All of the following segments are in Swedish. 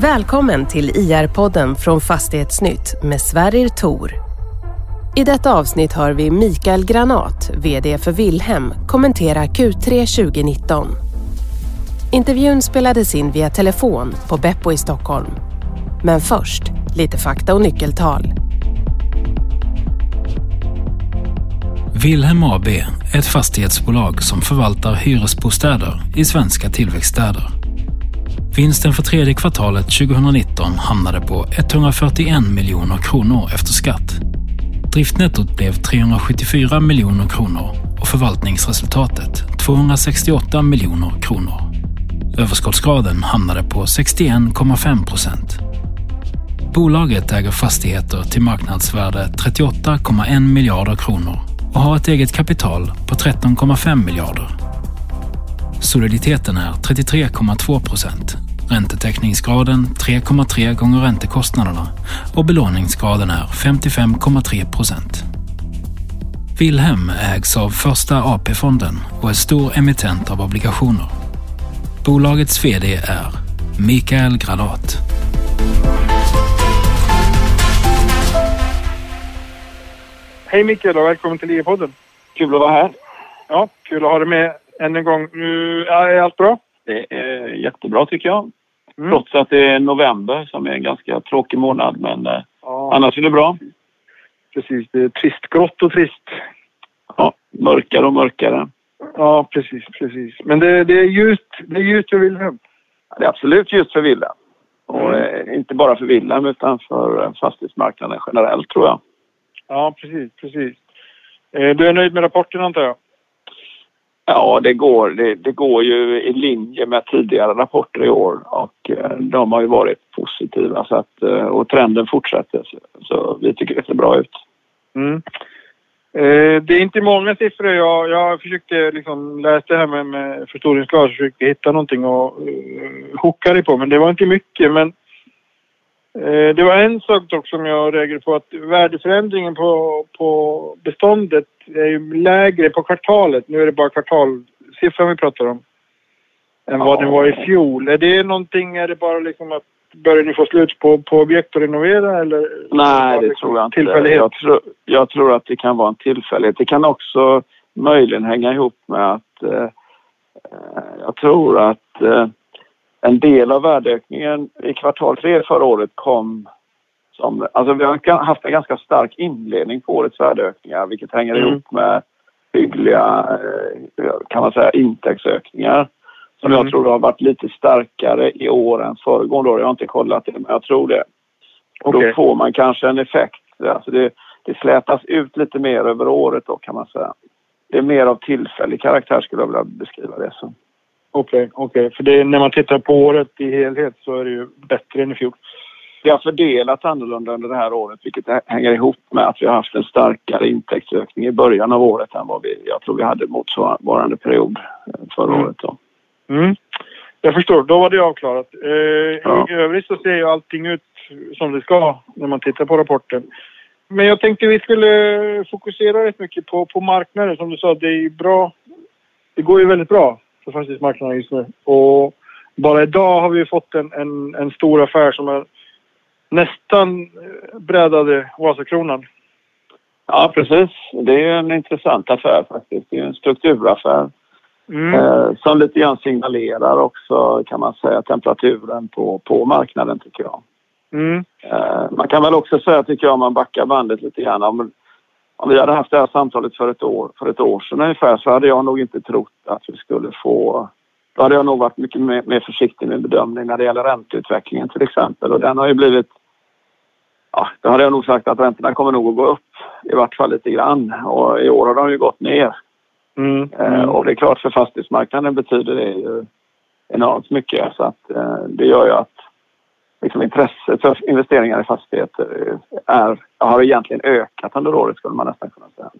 Välkommen till IR-podden från Fastighetsnytt med Sverrir Tor. I detta avsnitt hör vi Mikael Granat, VD för Wilhelm, kommentera Q3 2019. Intervjun spelades in via telefon på Beppo i Stockholm. Men först, lite fakta och nyckeltal. Wilhelm AB är ett fastighetsbolag som förvaltar hyresbostäder i svenska tillväxtstäder. Vinsten för tredje kvartalet 2019 hamnade på 141 miljoner kronor efter skatt. Driftnettot blev 374 miljoner kronor och förvaltningsresultatet 268 miljoner kronor. Överskottsgraden hamnade på 61,5 procent. Bolaget äger fastigheter till marknadsvärde 38,1 miljarder kronor och har ett eget kapital på 13,5 miljarder. Soliditeten är 33,2 procent, räntetäckningsgraden 3,3 gånger räntekostnaderna och belåningsgraden är 55,3 procent. Wilhelm ägs av Första AP-fonden och är stor emittent av obligationer. Bolagets VD är Mikael Granat. Hej Mikael och välkommen till IE-podden. Kul att vara här. Ja, kul att ha dig med än en gång. Nu är allt bra? Det är jättebra tycker jag. Mm. Trots att det är november som är en ganska tråkig månad. Men eh, Ja, annars är det bra. precis. Det är trist, grått och trist. Ja, mörkare och mörkare. Ja, precis, precis. Men det, det är ljust. Det är ljust för Wilhelm. Det är absolut just för Wilhelm. Och Mm. eh, inte bara för Wilhelm utan för eh, fastighetsmarknaden generellt tror jag. Ja, precis, precis. Du är nöjd med rapporten antar jag? Ja, det går, det, det går ju i linje med tidigare rapporter i år och eh, de har ju varit positiva så att, eh, och trenden fortsätter. Så, så vi tycker det ser bra ut. Mm. Eh, Det är inte många siffror. Jag, jag försökte liksom läsa det här med, med förstoringsglas och försökte hitta någonting och uh, eh, hooka dig på. Men det var inte mycket. Men det var en sak dock som jag reagerade på. Att värdeförändringen på, på beståndet är ju lägre på kvartalet. Nu är det bara kvartalsiffran vi pratar om. Än vad Ja. den var i fjol. Är det någonting? Är det bara liksom att börjar ni få slut på, på objekt att renovera eller? Nej, det tror jag inte. Tillfällighet? Jag tror, jag tror att det kan vara en tillfällighet. Det kan också möjligen hänga ihop med att eh, eh, jag tror att eh, en del av värdeökningen i kvartal tre förra året kom som... Alltså vi har haft en ganska stark inledning på årets värdeökningar vilket hänger Mm. ihop med hyggliga, eh, kan man säga, intäktsökningar som Mm. jag tror har varit lite starkare i år än föregående år. Jag har inte kollat det, men jag tror det. Okej. Då får man kanske en effekt. Alltså det, det slätas ut lite mer över året då kan man säga. Det är mer av tillfällig karaktär skulle jag vilja beskriva det som. Okej, okej. För det, när man tittar på året i helhet så är det ju bättre än i fjol. Det har fördelats annorlunda under det här året vilket hänger ihop med att vi har haft en starkare intäktsökning i början av året än vad vi, jag tror vi hade motsvarande period eh, förra Mm. året. Då. Mm. Jag förstår, då var det avklarat. Eh, Ja. I övrigt så ser ju allting ut som det ska när man tittar på rapporten. Men jag tänkte vi skulle fokusera rätt mycket på, på marknaden. Som du sa, det är bra. Det går ju väldigt bra för fastighetsmarknaden just nu. Och bara idag har vi fått en, en, en stor affär som är nästan eh, brädade Vasakronan. Ja, precis. Det är en intressant affär faktiskt. Det är en strukturaffär Mm. eh, som lite grann signalerar också kan man säga temperaturen på, på marknaden tycker jag. Mm. Eh, man kan väl också säga, tycker jag, om man backar bandet lite grann. Om, om vi hade haft det här samtalet för ett, år, för ett år sedan ungefär så hade jag nog inte trott att vi skulle få... Då hade jag nog varit mycket mer, mer försiktig med bedömning när det gäller ränteutvecklingen till exempel. Och den har ju blivit... Ja, då hade jag nog sagt att räntorna kommer nog att gå upp. I vart fall lite grann. Och i år har de ju gått ner. Mm. Eh, och det är klart för fastighetsmarknaden betyder det ju enormt mycket. Så att eh, det gör ju att liksom intresset för investeringar i fastigheter är, har egentligen ökat under året skulle man nästan kunna säga.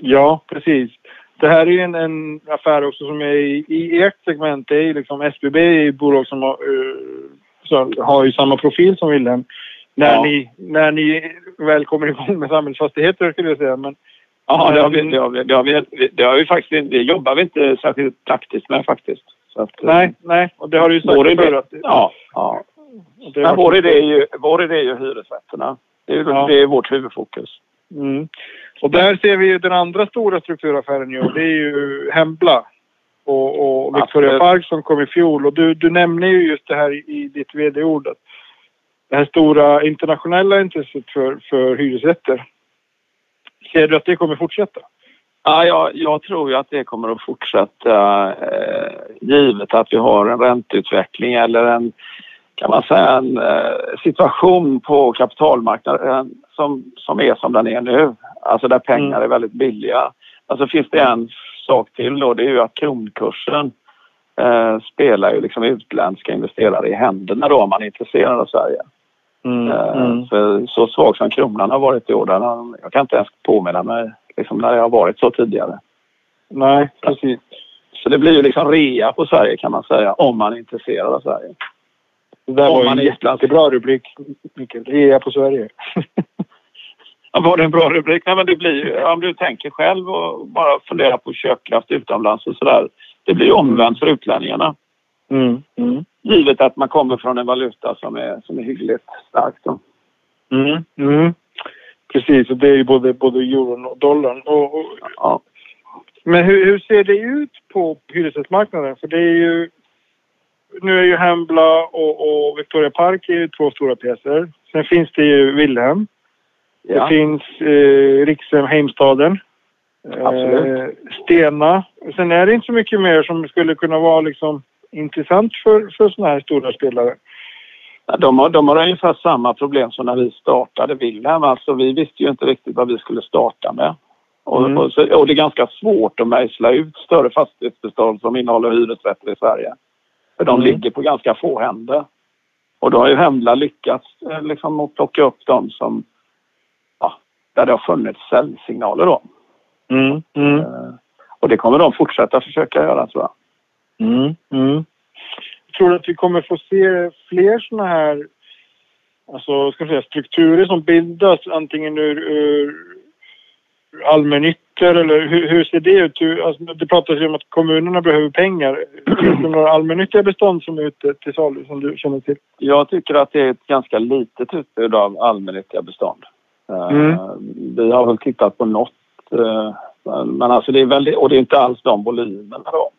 Ja, precis. Det här är ju en, en affär också som är i, i ert segment. Det är liksom SBB är ett bolag som har, eh, så har ju samma profil som Wilhelm. När, Ja. ni, när ni väl kommer igång med samhällsfastigheter skulle jag säga. Men, Ja, det har vi, det har vi, det har vi, det har vi faktiskt det jobbar vi inte särskilt praktiskt med faktiskt. Att, eh, nej, nej. Och det har du ju sagt att Ja, ja. Det Men vår, idé är ju, vår idé är ju hyresrätterna. Det är, ja. det är vårt huvudfokus. Mm. Och där ser vi ju den andra stora strukturaffären ju. Det är ju Hembla och, och Victoria Park som kom i fjol. Och du, du nämner ju just det här i, i ditt vd-ord. Det här stora internationella intresset för, för hyresrätter. Ser du att det kommer fortsätta? Ja, jag, jag tror ju att det kommer att fortsätta eh, givet att vi har en ränteutveckling eller en kan man säga en eh, situation på kapitalmarknaden som, som är som den är nu. Alltså där pengar mm. är väldigt billiga. Alltså finns det en sak till då, det är ju att kronkursen eh, spelar ju liksom utländska investerare i händerna då om man är intresserad av Sverige. Mm, eh, mm. För så svag som kronan har varit i år, den jag kan inte ens påminna mig liksom när det har varit så tidigare. Nej, precis. Så det blir ju liksom rea på Sverige kan man säga om man är intresserad av Sverige. Det där var en jättebra rubrik, Mikael. Rea på Sverige. ja, var det en bra rubrik? Nej, men det blir om du tänker själv och bara funderar på köpkraft utomlands och sådär. Det blir ju omvänt för utlänningarna. Mm. Mm. Givet att man kommer från en valuta som är, som är hyggligt stark. Mm. Mm. Precis, och det är ju både, både euron och dollarn. Och, och, ja. Men hur, hur, ser det ut på hyresrättsmarknaden? För det är ju... Nu är ju Hembla och, och Victoria Park är två stora pjäser. Sen finns det ju Wilhelm. Ja. Det finns eh, Rikshem, Heimstaden. Absolut. Eh, Stena. Sen är det inte så mycket mer som skulle kunna vara liksom intressant för, för sådana här stora spelare. De har, de har ungefär samma problem som när vi startade Wilhelm. Alltså, vi visste ju inte riktigt vad vi skulle starta med. Och, mm. och, och det är ganska svårt att mejsla ut större fastighetsbestånd som innehåller hyresrätter i Sverige. För de mm. ligger på ganska få händer. Och då har ju Hemla lyckats eh, liksom, att plocka upp dem som, ja, där det har funnits säljsignaler då. Mm. Mm. Uh, och det kommer de fortsätta försöka göra tror jag. Mm. Mm tror att vi kommer få se fler sådana här alltså, ska säga, strukturer som bildas antingen ur, ur allmännyttor eller hur, hur, ser det ut? Alltså, det pratas ju om att kommunerna behöver pengar. Finns det några allmännyttiga bestånd som är ute till salu som du känner till? Jag tycker att det är ett ganska litet utbud av allmännyttiga bestånd. Eh, mm. Uh, vi har väl tittat på något uh, men alltså det är väldigt, och det är inte alls de volymerna då.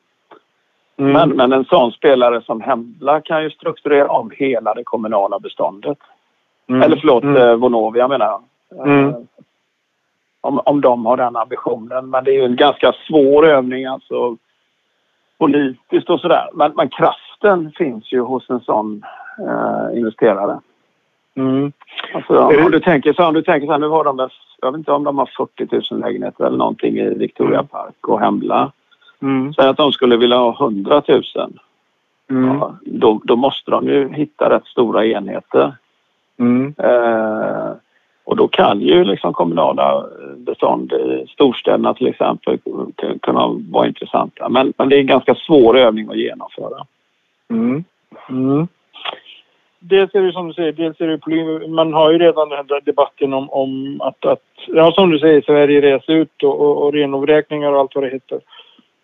Mm. Men, men en sån spelare som Hembla kan ju strukturera om hela det kommunala beståndet. Mm. Eller förlåt, mm. Eh, Vonovia menar jag. Mm. Om, om de har den ambitionen. Men det är ju en ganska svår övning alltså politiskt och sådär. Men, men kraften finns ju hos en sån eh, investerare. Mm. Alltså, om, du tänker så, om du tänker så här, nu har de, jag vet inte om de har 40 000 lägenheter eller någonting i Victoria Park och Hembla. Mm. Säg att de skulle vilja ha 100 000. Mm. Ja, då, då, måste de ju hitta rätt stora enheter. Mm. Eh, och då kan ju liksom kommunala bestånd i storstäderna till exempel kunna vara intressanta. Men, men det är en ganska svår övning att genomföra. Mm. Mm. Dels är det som du säger, dels är det, man har ju redan den här debatten om, om att, att, ja som du säger, Sverige reser ut och, och, och renovräkningar och allt vad det heter.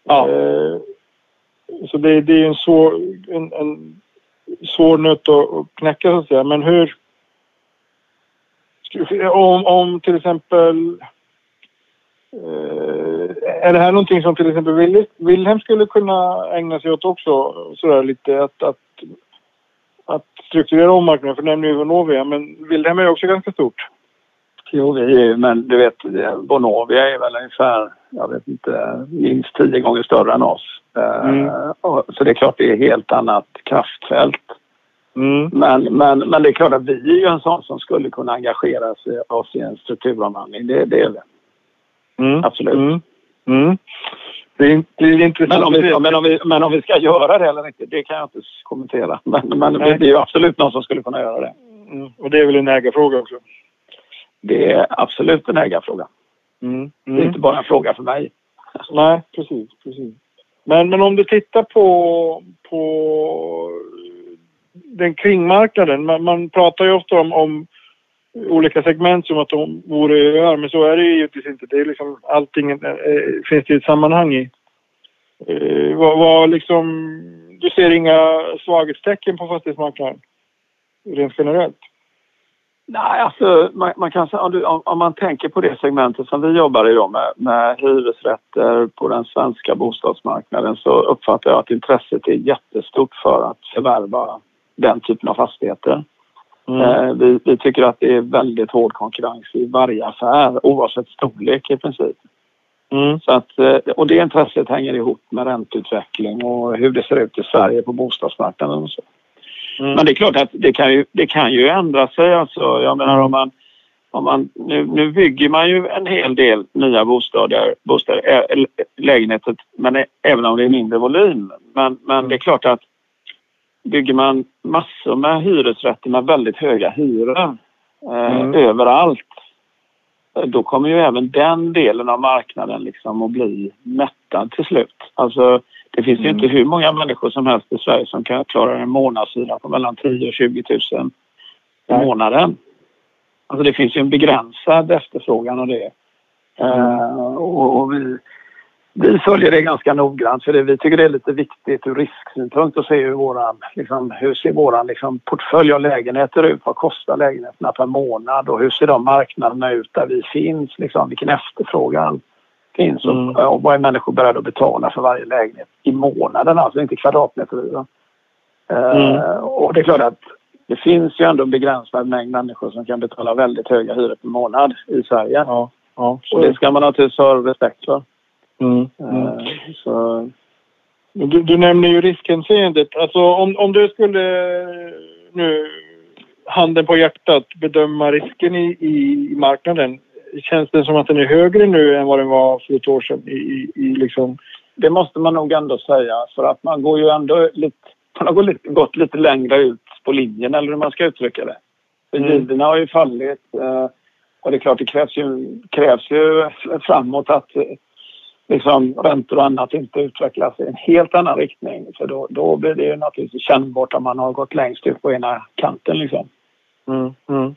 Ja. Eh, så det, det är en svår, en, en svår nöt att knäcka så att säga. Men hur... Om, om till exempel... Eh, är det här någonting som till exempel Wilhelm skulle kunna ägna sig åt också? Sådär lite att, att, att strukturera om marknaden. För du nämnde ju Vonovia, men Wilhelm är också ganska stort. Jo, vi är, men du vet, Bonovia är väl ungefär, jag vet inte, minst tio gånger större än oss. Eh, mm. Så det är klart det är helt annat kraftfält. Mm. Men, men, men det är klart att vi är ju en sån som skulle kunna engagera oss i en strukturomvandling. Det, det är vi. Mm. Absolut. Mm. mm. Det är, det är intressant. Men om, vi, men, om vi, men om vi ska göra det eller inte, det kan jag inte kommentera. Men, men det är ju absolut någon som skulle kunna göra det. Mm. Och det är väl en ägarfråga också? det är absolut en ägarfråga. Mm. Det är inte bara en fråga för mig. Nej, precis. precis. Men, men om du tittar på, på den kringmarknaden. Man, man pratar ju ofta om, om olika segment som att de vore öar, men så är det ju givetvis inte. Det är liksom allting äh, finns det ett sammanhang i. Eh, vad, vad liksom, du ser inga svaghetstecken på fastighetsmarknaden? rent generellt? Nej, alltså man, man kan om, du, om, om, man tänker på det segmentet som vi jobbar i då med, med hyresrätter på den svenska bostadsmarknaden så uppfattar jag att intresset är jättestort för att förvärva den typen av fastigheter. Mm. Eh, vi, vi, tycker att det är väldigt hård konkurrens i varje affär oavsett storlek i princip. Mm. Så att, eh, och det intresset hänger ihop med ränteutveckling och hur det ser ut i Sverige på bostadsmarknaden och så. Mm. Men det är klart att det kan ju, det kan ju ändra sig. Alltså, jag menar om man, om man, nu, nu bygger man ju en hel del nya bostäder, bostäder lägenheter, men även om det är mindre volym. Men, men mm. det är klart att bygger man massor med hyresrätter med väldigt höga hyror eh, mm. överallt då kommer ju även den delen av marknaden liksom att bli mättad till slut. Alltså, det finns mm. ju inte hur många människor som helst i Sverige som kan klara en månadshyra på mellan 10 och 20 000 i månaden. Alltså det finns ju en begränsad efterfrågan av det. Mm. Uh, och, och vi, vi följer det ganska noggrant för det, vi tycker det är lite viktigt ur risksynpunkt att se hur våran, liksom, hur ser våran liksom, portfölj av lägenheter ut? Vad kostar lägenheterna per månad och hur ser de marknaderna ut där vi finns? Liksom, vilken efterfrågan finns och, mm. och vad är människor beredda att betala för varje lägenhet i månaden, alltså inte kvadratmeter. Mm. Uh, och det är klart att det finns ju ändå en begränsad mängd människor som kan betala väldigt höga hyror per månad i Sverige. Ja, ja, och det ska man naturligtvis ha respekt för. Mm. Mm. Uh, så... du, du nämner ju riskhänseendet. Alltså om, om du skulle nu, handen på hjärtat, bedöma risken i, i marknaden känns det som att den är högre nu än vad den var för ett år sedan? I, i, i liksom... Det måste man nog ändå säga för att man går ju ändå lite, man har gått lite, gått lite längre ut på linjen eller hur man ska uttrycka det. mm. har ju fallit eh, och det är klart det krävs ju, krävs ju framåt att eh, liksom, räntor och annat inte utvecklas i en helt annan riktning. För då, då blir det ju naturligtvis kännbart om man har gått längst ut på ena kanten. Liksom. Mm, mm.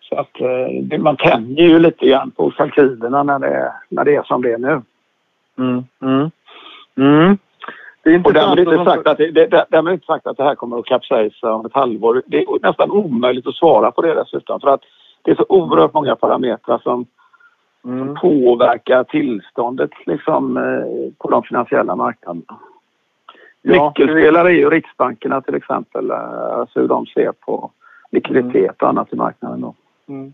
Så att eh, man tänjer ju lite grann på kalkylerna när det, när det är som det är nu. Mm, mm. Mm. Det är inte och därmed inte, sagt att det, det, därmed inte sagt att det här kommer att kapsejsa om ett halvår. Det är nästan omöjligt att svara på det dessutom för att det är så oerhört många parametrar som, mm. som påverkar tillståndet liksom, eh, på de finansiella marknaderna. Ja, Nyckelspelare är ju Riksbankerna till exempel, eh, alltså hur de ser på likviditet och annat i marknaden. Då. Mm.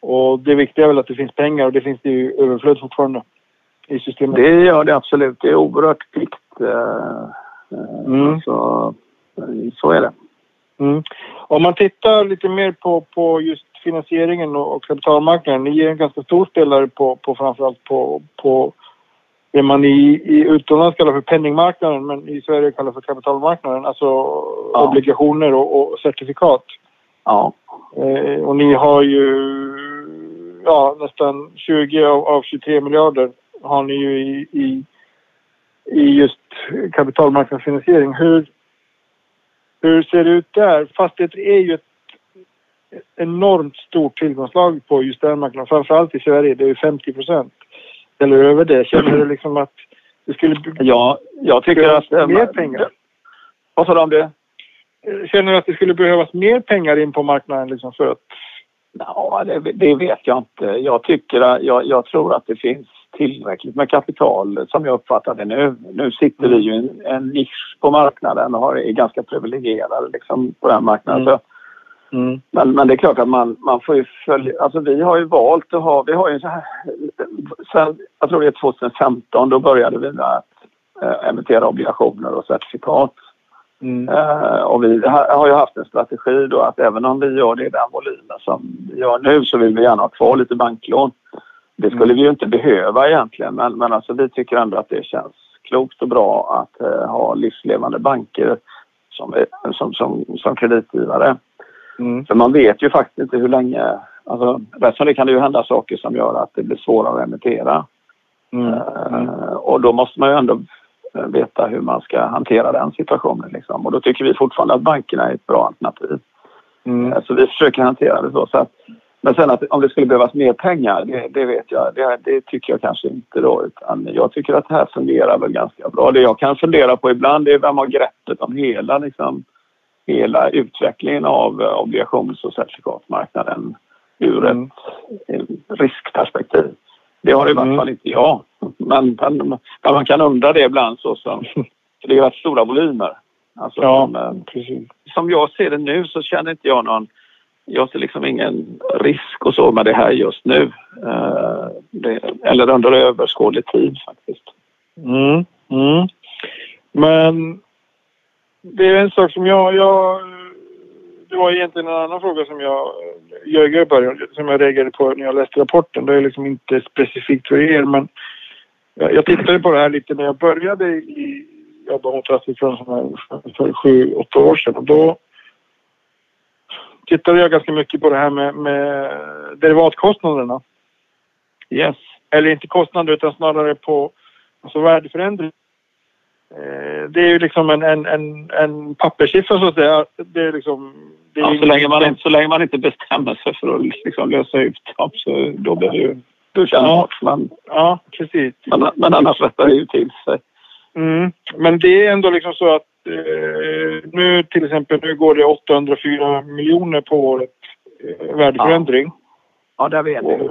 Och det viktiga är väl att det finns pengar och det finns det ju överflöd fortfarande i systemet. Det gör det absolut. Det är oerhört. Eh, eh, mm. Så, så är det. Mm. Om man tittar lite mer på, på just finansieringen och, kapitalmarknaden. Ni är en ganska stor spelare på, på framförallt på, på det man i, i utomlands kallar för penningmarknaden men i Sverige kallar för kapitalmarknaden. Alltså ja. obligationer och, och certifikat. Ja. Eh, och ni har ju ja, nästan 20 av, av 23 miljarder har ni ju i, i, i just kapitalmarknadsfinansiering. Hur, hur ser det ut där? Fastigheter är ju ett enormt stort tillgångslag på just den marknaden. Framförallt i Sverige, det är 50 procent. Eller över det. Känner du liksom att det skulle... Ja, jag tycker att... Mer pengar? Vad sa du om det? Känner du att det skulle behövas mer pengar in på marknaden liksom för att... Ja, det, det vet jag inte. Jag tycker jag, jag tror att det finns tillräckligt med kapital som jag uppfattar det nu. Nu sitter vi ju i en, en nisch på marknaden och är ganska privilegierade liksom, på den marknaden. Mm. Mm. Men, men det är klart att man, man får ju följa... Alltså vi har ju valt att ha... Vi har ju så här... Sen, jag tror det är 2015, då började vi med att äh, emittera obligationer och certifikat. Mm. Uh, och vi har ju haft en strategi då att även om vi gör det i den volymen som vi gör nu så vill vi gärna ha kvar lite banklån. Det skulle mm. vi ju inte behöva egentligen men, men alltså vi tycker ändå att det känns klokt och bra att uh, ha livslevande banker som, som, som, som kreditgivare. Mm. För man vet ju faktiskt inte hur länge... Alltså, rätt som det kan det ju hända saker som gör att det blir svårare att emittera. Mm. Uh, och då måste man ju ändå Eh, veta hur man ska hantera den situationen. Liksom. Och då tycker vi fortfarande att bankerna är ett bra alternativ. Mm. Eh, så vi försöker hantera det så. så att, men sen att om det skulle behövas mer pengar, det, det vet jag, det, det, tycker jag kanske inte då. Utan jag tycker att det här fungerar väl ganska bra. Det jag kan fundera på ibland är vem har greppet om hela liksom, hela utvecklingen av eh, obligations och certifikatmarknaden ur Mm. ett eh, riskperspektiv. Det har i vart Mm. fall inte jag. Men, men, men man kan undra det ibland så som, för det är rätt stora volymer. Alltså, Ja, som, eh, precis. som jag ser det nu så känner inte jag någon... Jag ser liksom ingen risk och så med det här just nu. Eh, det, eller under överskådlig tid faktiskt. Mm. Mm. Men det är en sak som jag, jag... Det var egentligen en annan fråga som jag ljög i början, som jag reagerade på när jag läste rapporten. Det är liksom inte specifikt för er, men jag, jag tittade på det här lite när jag började i, jobba mot för, för sju, åtta år sedan. Och då tittade jag ganska mycket på det här med, med derivatkostnaderna. Yes. Eller inte kostnader utan snarare på alltså värdeförändring. Eh, det är ju liksom en, en, en, en papperssiffra så att säga. Det är liksom... Det är Ja, så, länge man inte, så länge man inte bestämmer sig för att liksom lösa ut dem så då blir det ju då känner Ja. man men, Ja, precis. men, men annars rättar det ju till sig. Mm. Men det är ändå liksom så att eh, nu till exempel nu går det 804 miljoner på året eh, värdeförändring. Ja, där vet Och,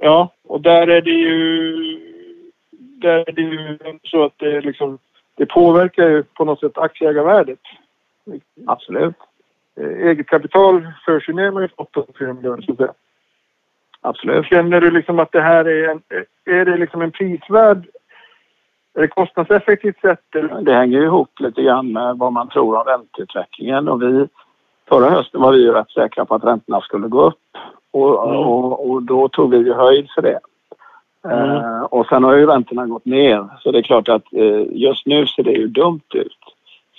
ja, och där är det ju... Där är det ju så att det liksom... Det påverkar ju på något sätt aktieägarvärdet. Absolut. Eh, eget kapital förs ju ner med 804 miljoner så att säga. Absolut. Känner du liksom att det här är en... Är det liksom en prisvärd... Är det kostnadseffektivt sätt eller? Det hänger ju ihop lite grann med vad man tror om ränteutvecklingen. Och vi, förra hösten var vi ju rätt säkra på att räntorna skulle gå upp. Och, Mm. och, och då tog vi ju höjd för det. Mm. Eh, och sen har ju räntorna gått ner. Så det är klart att eh, just nu ser det ju dumt ut.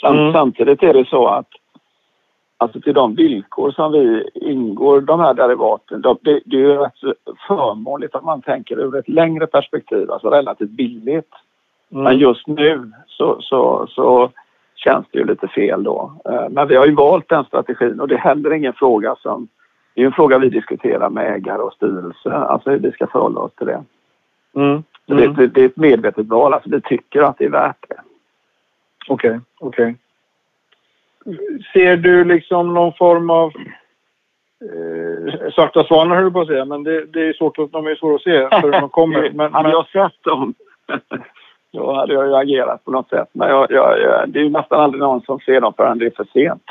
Sam, Mm. Samtidigt är det så att alltså till de villkor som vi ingår de här derivaten, de, det, det är ju rätt förmånligt om man tänker ur ett längre perspektiv, alltså relativt billigt. Mm. Men just nu så, så, så känns det ju lite fel då. Eh, Men vi har ju valt den strategin och det är heller ingen fråga som... Det är en fråga vi diskuterar med ägare och styrelse, alltså hur vi ska förhålla oss till det. Mm. Mm. det, det, det är ett medvetet val, alltså vi tycker att det är värt det. Okej, okej. Ser du liksom någon form av eh, svarta svanar höll jag på att säga, men det, det är svårt att, de är svåra att se för de kommer. Men, hade men, jag sett dem då hade jag ju agerat på något sätt. Men jag, jag, jag, det är ju nästan aldrig någon som ser dem förrän det är för sent.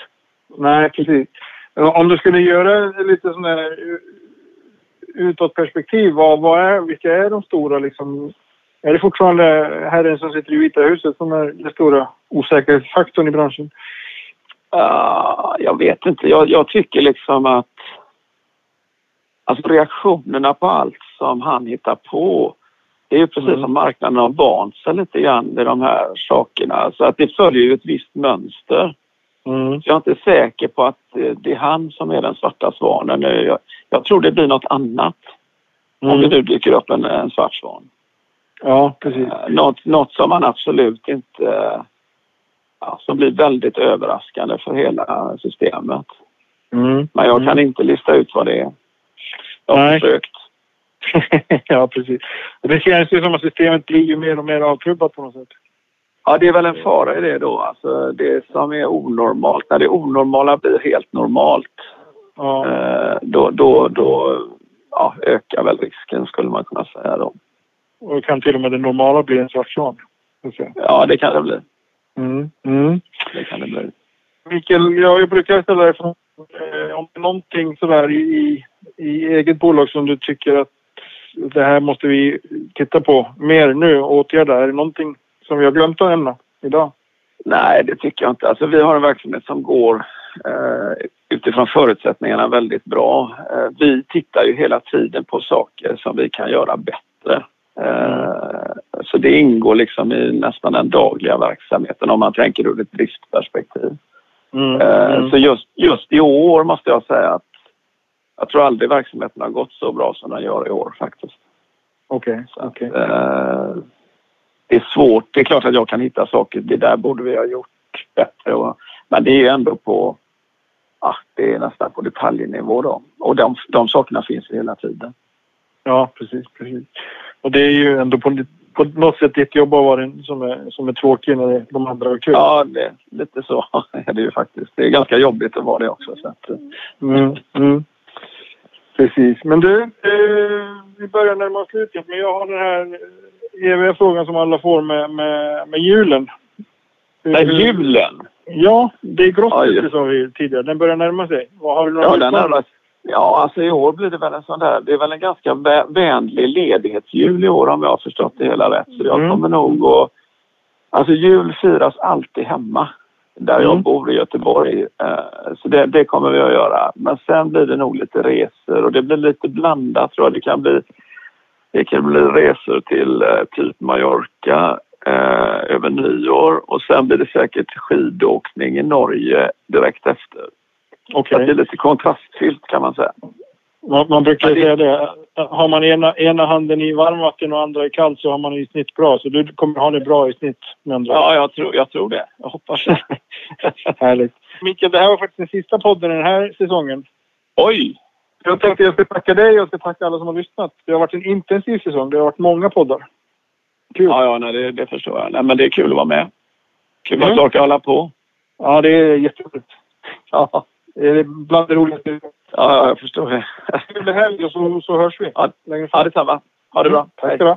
nej, precis. Om du skulle göra lite sån här utåtperspektiv, vad, vad är, vilka är de stora liksom? Är det fortfarande herren som sitter i Vita huset som är den stora osäkerhetsfaktorn i branschen? Uh, jag vet inte. Jag, jag tycker liksom att alltså reaktionerna på allt som han hittar på det är ju precis Mm. som marknaden har vant sig lite grann vid de här sakerna. Så att det följer ju ett visst mönster. Mm. Jag är inte säker på att eh, det är han som är den svarta svanen. Eh, Jag, jag tror det blir något annat om det Mm. nu dyker upp en, en svart svan. Ja, precis. Eh, Något, något som man absolut inte... Ja, som blir väldigt överraskande för hela systemet. Mm. Men jag kan Mm. inte lista ut vad det är. Jag har Nej. försökt. ja, precis. Det känns ju som att systemet blir ju mer och mer avtrubbat på något sätt. Ja, det är väl en fara i det då. Alltså det som är onormalt, när det onormala blir helt normalt, Ja. eh, då, då, då ja, ökar väl risken skulle man kunna säga då. Och kan till och med det normala bli en svart svan. Ja, det kan det bli. Mm. Mm. Det kan det bli. Mikael, jag brukar ställa dig frågan eh, om det är någonting sådär i, i eget bolag som du tycker att det här måste vi titta på mer nu och åtgärda. Är det någonting som vi har glömt att nämna idag? Nej, det tycker jag inte. Alltså, vi har en verksamhet som går eh, utifrån förutsättningarna väldigt bra. Eh, vi tittar ju hela tiden på saker som vi kan göra bättre. Eh, så det ingår liksom i nästan den dagliga verksamheten om man tänker ur ett riskperspektiv. Mm. Eh, Mm. Så just, just i år måste jag säga att jag tror aldrig verksamheten har gått så bra som den gör i år faktiskt. Okej, okej. eh, det är svårt. Det är klart att jag kan hitta saker. Det där borde vi ha gjort bättre. Men det är ändå på... Ja, det är nästan på detaljnivå då. Och de, de sakerna finns hela tiden. Ja, precis, precis. Och det är ju ändå på, på något sätt ditt jobb har varit som är, som är tråkig när de andra har kul. Ja, det, lite så är det ju faktiskt. Det är ganska jobbigt att vara det också. Så att, mm, mm. Precis. Men du, eh, vi börjar närma oss slutet. Men jag har den här eviga frågan som alla får med, med, med julen. Med julen? Ja, det är grottet sa vi tidigare. Den börjar närma sig. Vad har du några ja, den närmar Ja, alltså i år blir det väl en sån där... Det är väl en ganska vänlig ledighetsjul i år om jag har förstått det hela rätt. Så jag mm. kommer nog att... Alltså jul firas alltid hemma där mm. jag bor i Göteborg. Eh, så det, det, kommer vi att göra. Men sen blir det nog lite resor och det blir lite blandat tror jag. Det kan bli, det kan bli resor till eh, typ Mallorca eh, över nyår och sen blir det säkert skidåkning i Norge direkt efter. Okay. det är lite kontrastfyllt kan man säga. Man, man brukar det... säga det. Har man ena, ena handen i varmvatten och andra i kallt så har man i snitt bra. Så du kommer ha det bra i snitt med andra Ja, jag tror, jag tror det. Jag hoppas det. Härligt. Mikael, det här var faktiskt den sista podden den här säsongen. Oj! Jag tänkte jag ska tacka dig och ska tacka alla som har lyssnat. Det har varit en intensiv säsong. Det har varit många poddar. Kul. Ja, ja nej, det, det förstår jag. Nej, men det är kul att vara med. Kul att mm. orka hålla på. Ja, det är jätteroligt. Ja. Det är bland det roligaste. Ja, jag förstår det. Trevlig helg och så, så hörs vi. Ja, längre fram. ja detsamma. Ha det bra. Mm, tack ska du ha.